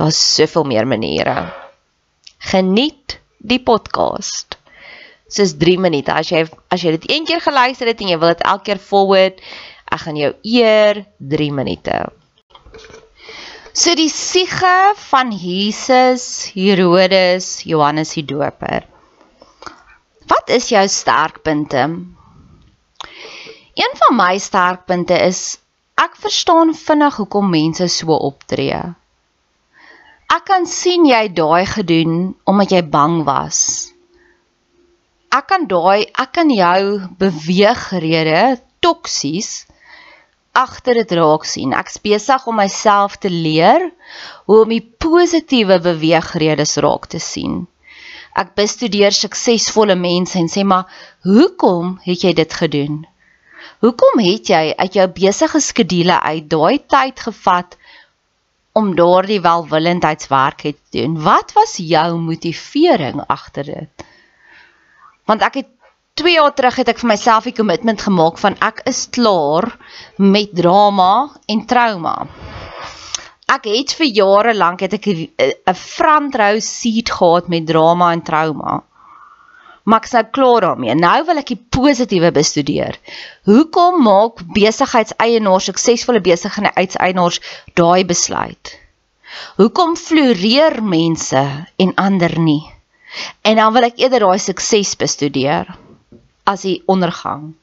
Daar's soveel meer maniere. Geniet die podcast. Dis 3 minute. As jy as jy dit een keer geluister het en jy wil dit elke keer forward, ek gaan jou eer 3 minute. So die siege van Jesus, Herodes, Johannes die Doper. Wat is jou sterkpunte? Een van my sterkpunte is ek verstaan vinnig hoekom mense so optree. Ek kan sien jy daai gedoen omdat jy bang was. Ek kan daai ek kan jou beweegrede toksies agter dit raak sien. Ek's besig om myself te leer hoe om die positiewe beweegredes raak te sien. Ek bestudeer suksesvolle mense en sê maar, "Hoekom het jy dit gedoen? Hoekom het jy uit jou besige skedule uit daai tyd gevat om daardie welwillendheidswerk te doen. Wat was jou motivering agter dit? Want ek het 2 jaar terug het ek vir myself 'n kommitment gemaak van ek is klaar met drama en trauma. Ek het vir jare lank het ek 'n front row seat gehad met drama en trauma maar ek's nou klaar daarmee. Nou wil ek die positiewe bestudeer. Hoekom maak besigheidseienaars, suksesvolle besigheidseienaars daai besluit? Hoekom floreer mense en ander nie? En dan wil ek eerder daai sukses bestudeer as die ondergang.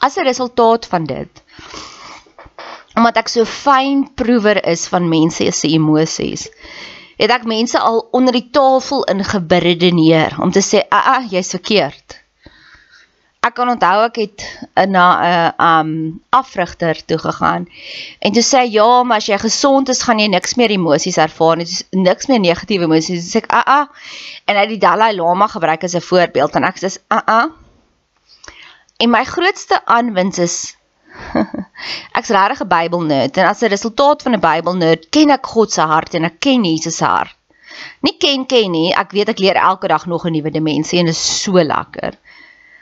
As 'n resultaat van dit omdat ek so fyn proewer is van mense se emosies het ek mense al onder die tafel ingebrideneer om te sê, "Ag, ah, jy's verkeerd." Ek kan onthou ek het na 'n um afrigter toe gegaan en toe sê ja, maar as jy gesond is, gaan jy niks meer emosies ervaar nie. Dis niks meer negatiewe emosies. Dis ek a a en hy die Dalai Lama gebruik as 'n voorbeeld en ek sê a a En my grootste aanwins is Ek's regtig 'n Bybelnerd en as 'n resultaat van 'n Bybelnerd ken ek God se hart en ek ken Jesus se hart. Nie ken ken nie, ek weet ek leer elke dag nog 'n nuwe dimensie en dit is so lekker.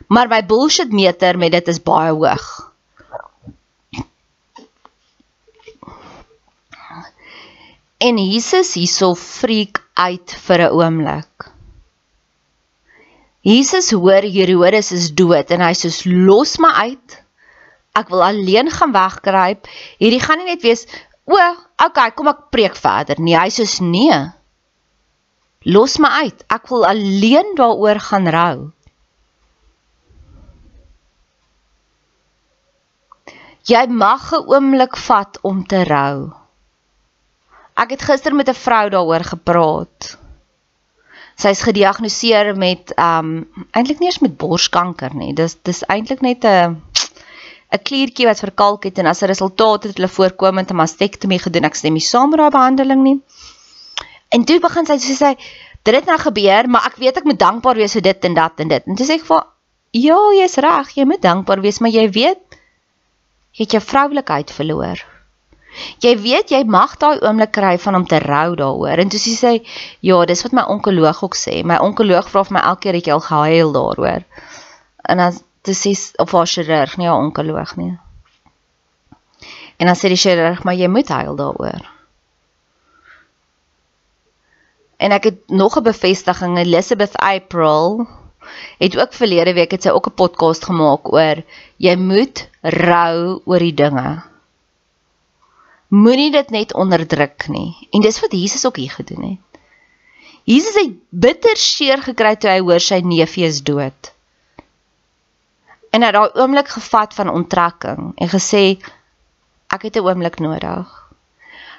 Maar my bullshit meter met dit is baie hoog. En Jesus hierso freak uit vir 'n oomblik. Jesus hoor Herodes is dood en hy sê los my uit. Ek wil alleen gaan wegkruip. Hierdie gaan nie net wees o, okay, kom ek preek verder. Nee, hy sê nee. Los my uit. Ek wil alleen daaroor gaan rou. Jy mag 'n oomblik vat om te rou. Ek het gister met 'n vrou daaroor gepraat sy's gediagnoseer met um eintlik nie eens met borskanker nie. Dis dis eintlik net 'n 'n kliertjie wat verkalk het en as 'n resultaat het hulle voorkomend 'n mastektomie gedoen. Ek stem nie saam met daai behandeling nie. En toe begin sy sê sy dit het nou gebeur, maar ek weet ek moet dankbaar wees vir dit en dat en dit. En toe sê ek vir ja, jy's reg, jy moet dankbaar wees, maar jy weet jy het jou vroulikheid verloor. Jy weet jy mag daai oomblik kry van om te rou daaroor. En toe sê sy, ja, dis wat my onkoloog ook sê. My onkoloog vra vir my elke keer ek al gehuil daaroor. En dan dis is of haar chirurg, nie haar onkoloog nie. En dan sê die chirurg, maar jy moet huil daaroor. En ek het nog 'n bevestiging, Elizabeth April het ook verlede week het sy ook 'n podcast gemaak oor jy moet rou oor die dinge. Moenie dit net onderdruk nie. En dis wat Jesus ook hier gedoen het. Jesus het bitter seer gekry toe hy hoor sy neefie is dood. En het daai oomblik gevat van onttrekking en gesê ek het 'n oomblik nodig.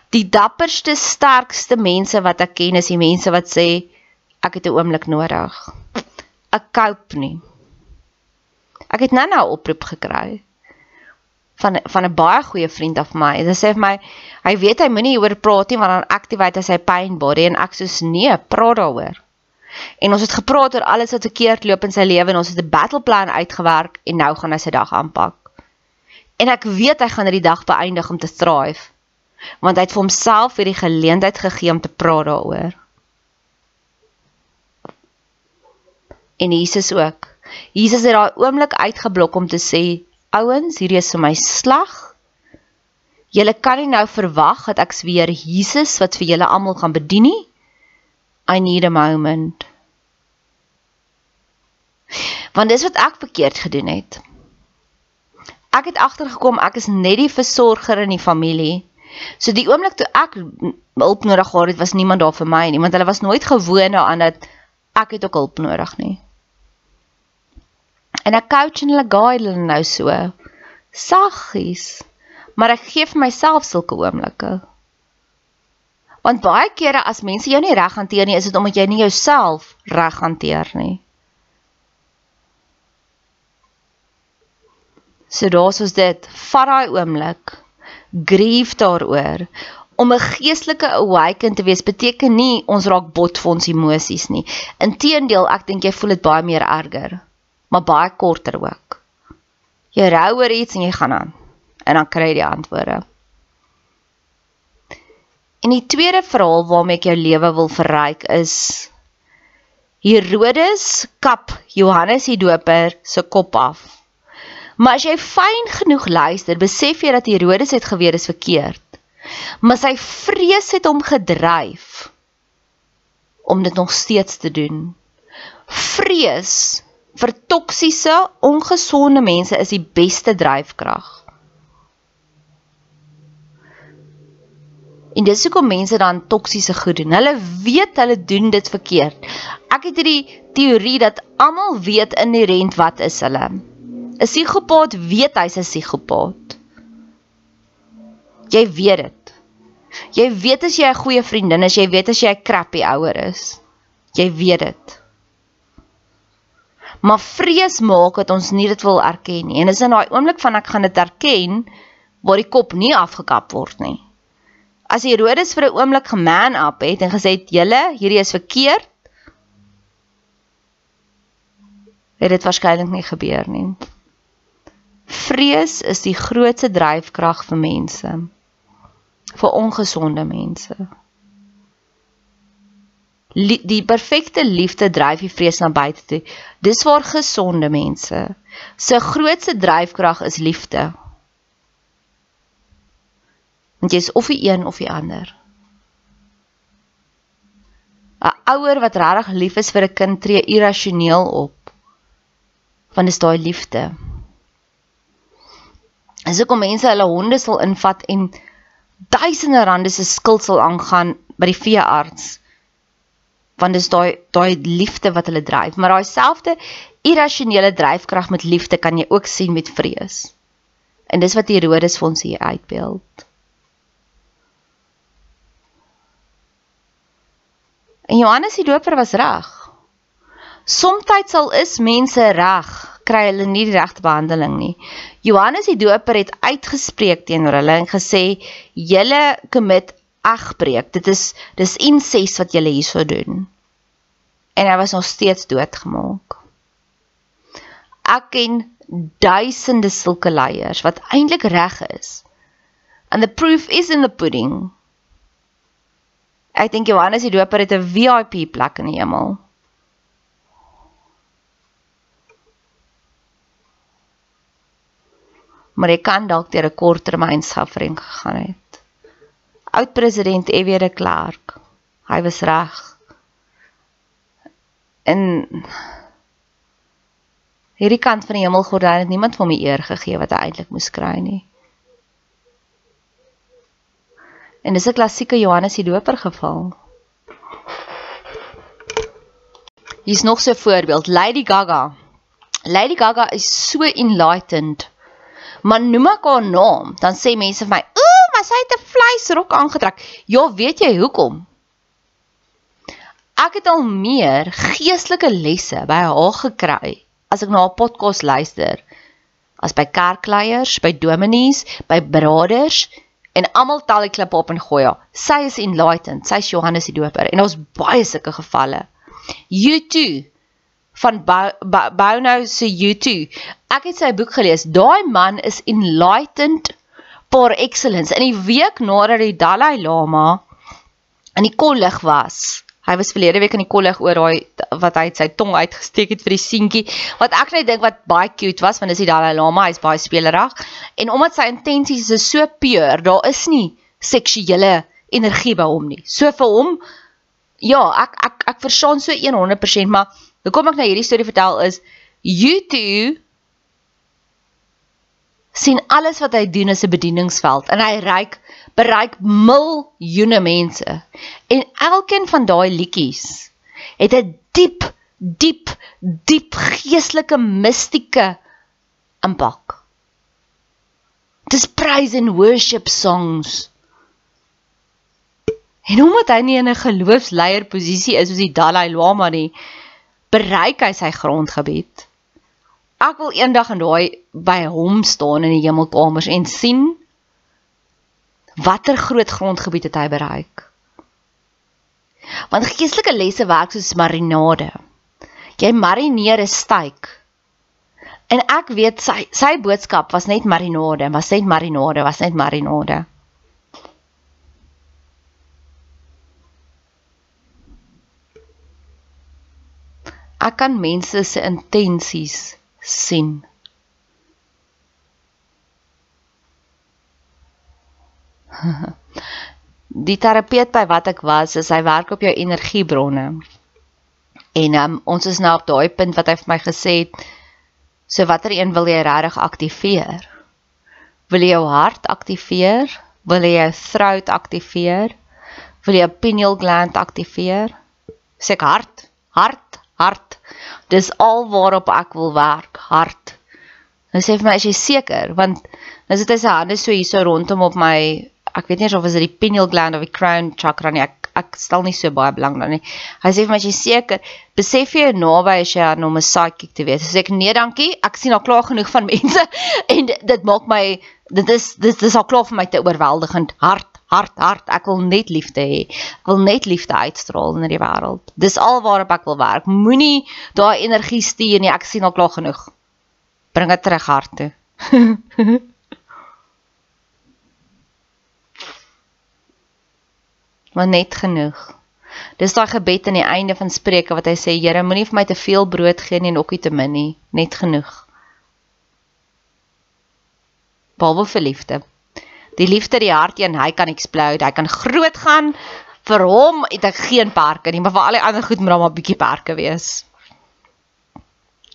Die dapperste, sterkste mense wat ek ken is die mense wat sê ek het 'n oomblik nodig. Ek koop nie. Ek het nou-nou 'n oproep gekry van van 'n baie goeie vriend af my. Hy sê vir my, hy weet hy moenie oor praat nie want dan activate hy sy pain body en ek sê nee, praat daaroor. En ons het gepraat oor alles wat verkeerd loop in sy lewe en ons het 'n battle plan uitgewerk en nou gaan hy sy dag aanpak. En ek weet hy gaan hierdie dag beëindig om te thrive. Want hy het vir homself hierdie geleentheid gegee om te praat daaroor. En Jesus ook. Jesus het daai oomblik uitgeblok om te sê ouens, hierdie is vir my slag. Julle kan nie nou verwag dat ek weer Jesus wat vir julle almal gaan bedien nie. I need a moment. Want dis wat ek verkeerd gedoen het. Ek het agtergekom ek is net die versorger in die familie. So die oomblik toe ek hulp nodig gehad het, was niemand daar vir my nie, want hulle was nooit gewoond daaraan dat ek het ook hulp nodig nie. En ek coach en hulle guide hulle nou so saggies. Maar ek gee vir myself sulke oomblikke. Want baie kere as mense jou nie reg hanteer nie, is dit omdat jy nie jouself reg hanteer nie. So daar's ons dit, vat daai oomblik, grief daaroor. Om 'n geestelike awaken te wees beteken nie ons raak bot vir ons emosies nie. Inteendeel, ek dink jy voel dit baie meer erger maar baie korter ook. Jy rou oor iets en jy gaan aan en dan kry jy die antwoorde. En die tweede verhaal waarmee ek jou lewe wil verryk is Herodes kap Johannes die Doper se kop af. Maar as jy fyn genoeg luister, besef jy dat Herodes het geweet is verkeerd. Maar sy vrees het hom gedryf om dit nog steeds te doen. Vrees vir toksiese, ongesonde mense is die beste dryfkrag. En dis hoekom mense dan toksiese goed doen. Hulle weet hulle doen dit verkeerd. Ek het hierdie teorie dat almal weet inherënt wat is hulle. 'n Psigopaat weet hy's 'n psigopaat. Jy weet dit. Jy weet as jy 'n goeie vriendin is, jy weet as jy 'n crappy ouer is. Jy weet dit. Maar vrees maak dat ons nie dit wil erken nie. En dis in daai oomblik van ek gaan dit erken waar die kop nie afgekap word nie. As Herodes vir 'n oomblik geman up het en gesê het: "Julle, hierdie is verkeerd." Het dit waarskynlik nie gebeur nie. Vrees is die grootste dryfkrag vir mense. Vir ongesonde mense. Die perfekte liefde dryf die vrees na buite toe. Dis waar gesonde mense se grootste dryfkrag is liefde. Want jy is of die een of die ander. 'n Ouer wat regtig lief is vir 'n kind tree irrasioneel op. Want dis daai liefde. As ek om mense hulle honde sal invat en duisende rande se skuld sal aangaan by die veearts want dis daai daai liefde wat hulle dryf maar daai selfde irrasionele dryfkrag met liefde kan jy ook sien met vrees en dis wat Herodes vir ons hier uitbeeld Johannes die doper was reg Somstyds sal is mense reg kry hulle nie die regte behandeling nie. Johannes die Doper het uitgespreek teenoor hulle en gesê: "Julle commit egbreek. Dit is dis inses wat julle hierso doen." En hy was nog steeds doodgemaak. Ek ken duisende sulke leiers wat eintlik reg is. And the proof is in the pudding. Ek dink Johannes die Doper het 'n VIP plek in die hemel. maar hy kan dalk deur 'n korttermynsuffering gegaan het. Oud-president F.W. de Klerk. Hy was reg. En hierdie kant van die hemelgordyn het niemand hom die eer gegee wat hy eintlik moes kry nie. En dis 'n klassieke Johannes die Doper geval. Hier's nog so 'n voorbeeld, Lady Gaga. Lady Gaga is so enlightened maar noem ek haar naam, dan sê mense vir my, "Ooh, maar sy het 'n vleisrok aangetrek." Ja, weet jy hoekom? Ek het al meer geestelike lesse by haar gekry as ek na haar podcast luister as by kerkleiers, by dominees, by braders en almal tel die klip op en gooi haar. Sy is enlightened, sy is Johannes die Doper en daar's baie sulke gevalle. You too van Bono se U2. Ek het sy boek gelees. Daai man is enlightened for excellence. In die week nadat die Dalai Lama in die kollig was. Hy was verlede week in die kollig oor daai wat hy sy tong uitgesteek het vir die seentjie. Wat ek net dink wat baie cute was want dis die Dalai Lama, hy's baie spelerig. En omdat sy intensies is so pure, daar is nie seksuele energie by hom nie. So vir hom ja, ek ek ek verstaan so 100%, maar Hoekom ek nou hierdie storie vertel is YouTube sien alles wat hy doen as 'n bedieningsveld en hy reik bereik miljoene mense. En elkeen van daai liedjies het 'n diep diep diep geestelike mistieke impak. Dis praise and worship songs. En omdat hy nie in 'n geloofsleier posisie is soos die Dalai Lama nie, bereik hy sy grondgebied. Ek wil eendag in daai by hom staan in die hemelkamers en sien watter groot grondgebied het hy bereik. Want geestelike lesse werk soos marinade. Jy marineer 'n steak. En ek weet sy sy boodskap was net marinade, was net marinade, was net marinade. Ek kan mense se intensies sien. Die terapeut by wat ek was, is hy werk op jou energiebronne. En um, ons is nou op daai punt wat hy vir my gesê het, so watter een wil jy regtig aktiveer? Wil jy jou hart aktiveer? Wil jy jou throat aktiveer? Wil jy jou pineal gland aktiveer? Sê ek hart, hart, hart. Dis al waarop ek wil werk, hart. Hy sê vir my, "Is jy seker?" Want nou sit hy sy hande so hier so rondom op my, ek weet nie of dit die pineal gland of die crown chakra nie. Ek ek stel nie so baie belang daarin nie. Hy sê vir my, "Is jy seker? Besef jy naby as jy aan hom 'n psychic te wees?" Sê ek, "Nee, dankie. Ek sien al klaar genoeg van mense en dit, dit maak my dit is dit is al klaar vir my te oorweldigend hart." hart hart ek wil net liefde hê ek wil net liefde uitstraal in die wêreld dis al waarop ek wil werk moenie daai energie stuur nie ek sien al klaar genoeg bring dit terug hart toe maar net genoeg. Dis daai gebed aan die einde van Spreuke wat hy sê, Here, moenie vir my te veel brood gee nie en ook nie te min nie, net genoeg. Behalwe vir liefde. Die liefde die hart een, hy kan explode, hy kan groot gaan. Vir hom het ek geen perke nie, maar vir al die ander goed moet daar maar 'n bietjie perke wees.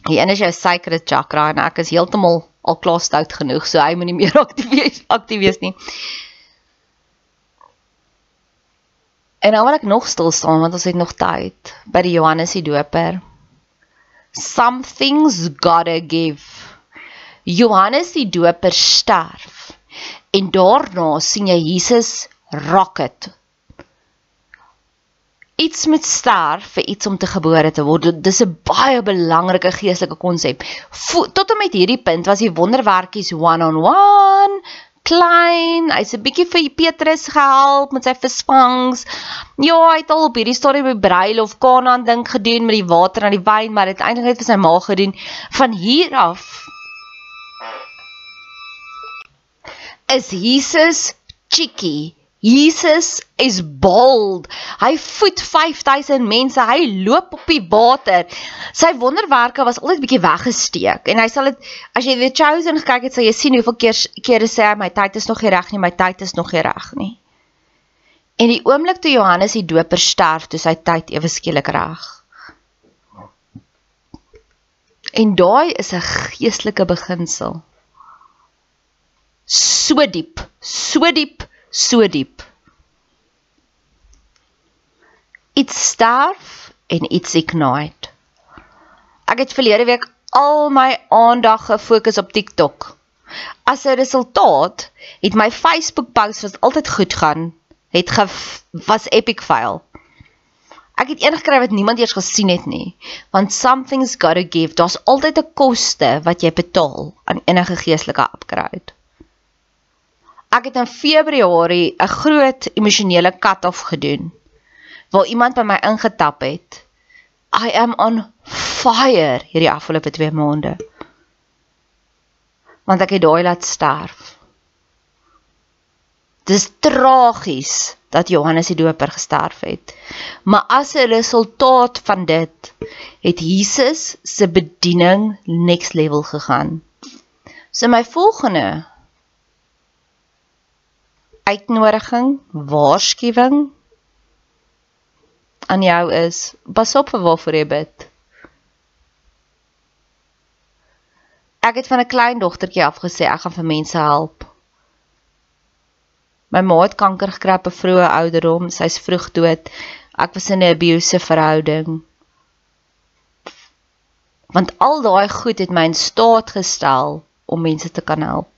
Die een is jou sacred chakra en ek is heeltemal al klaar stout genoeg, so hy moenie meer aktief aktief wees nie. En nou wil ek nog stil staan want ons het nog tyd by die Johannes die Doper. Something's gotta give. Johannes die Doper sterf en daarna sien jy Jesus rocket. Iets moet sterf vir iets om te gebore te word. Dis 'n baie belangrike geestelike konsep. Tot en met hierdie punt was die wonderwerkies one on one, klein. Hy's 'n bietjie vir Petrus gehelp met sy visvangs. Ja, hy het al op hierdie stadium by bruilof Kanaan ding gedoen met die water en die wyn, maar dit eintlik net vir sy ma gedoen. Van hier af is Jesus cheeky Jesus is bold. Hy voed 5000 mense. Hy loop op die water. Sy wonderwerke was altyd bietjie weggesteek en hy sal dit as jy The Chosen gekyk het, sal jy sien hoeveel keer kere sê hy my tyd is nog nie reg nie, my tyd is nog nie reg nie. En die oomblik toe Johannes die Doper sterf, toe sy tyd ewe skielik reg. En daai is 'n geestelike beginsel. So diep, so diep so diep. Iets sterf en iets ignite. Ek het verlede week al my aandag gefokus op TikTok. As 'n resultaat het my Facebook post wat altyd goed gaan, het ge was epic fail. Ek het een gekry wat niemand eers gesien het nie, want something's got to give. Daar's altyd 'n koste wat jy betaal aan enige geestelike upgrade ek het in Februarie 'n groot emosionele cut-off gedoen waar iemand by my ingetap het. I am on fire hierdie afgelope 2 maande. Want ek het daai laat sterf. Dis tragies dat Johannes die Doper gesterf het. Maar as 'n resultaat van dit het Jesus se bediening next level gegaan. So my volgende uitnodiging, waarskuwing aan jou is: pas op vir waarvoor jy bid. Ek het van 'n klein dogtertjie af gesê ek gaan vir mense help. My ma het kanker gekry op 'n vroeë ouderdom, sy's vroeg dood. Ek was in 'n abusive verhouding. Want al daai goed het my in staat gestel om mense te kan help.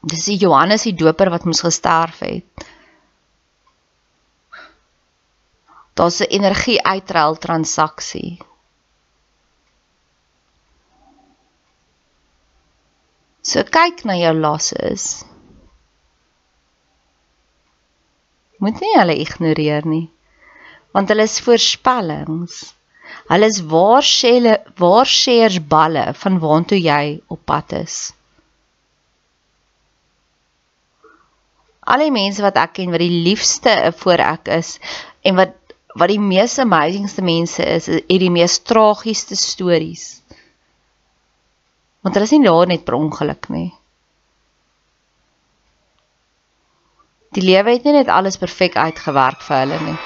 Dis die Johannes die Doper wat moes gesterf het. Daar's 'n energie uitruil transaksie. So kyk na jou losses. Moet nie hulle ignoreer nie. Want hulle is voorspellings. Hulle is waarsê waarsêers balle van waantoe jy op pad is. al die mense wat ek ken wat die liefste voor ek is en wat wat die mees amazingste mense is, het die mees tragiese stories. Want hulle is nie daar net per ongeluk nie. Die lewe het nie net alles perfek uitgewerk vir hulle nie.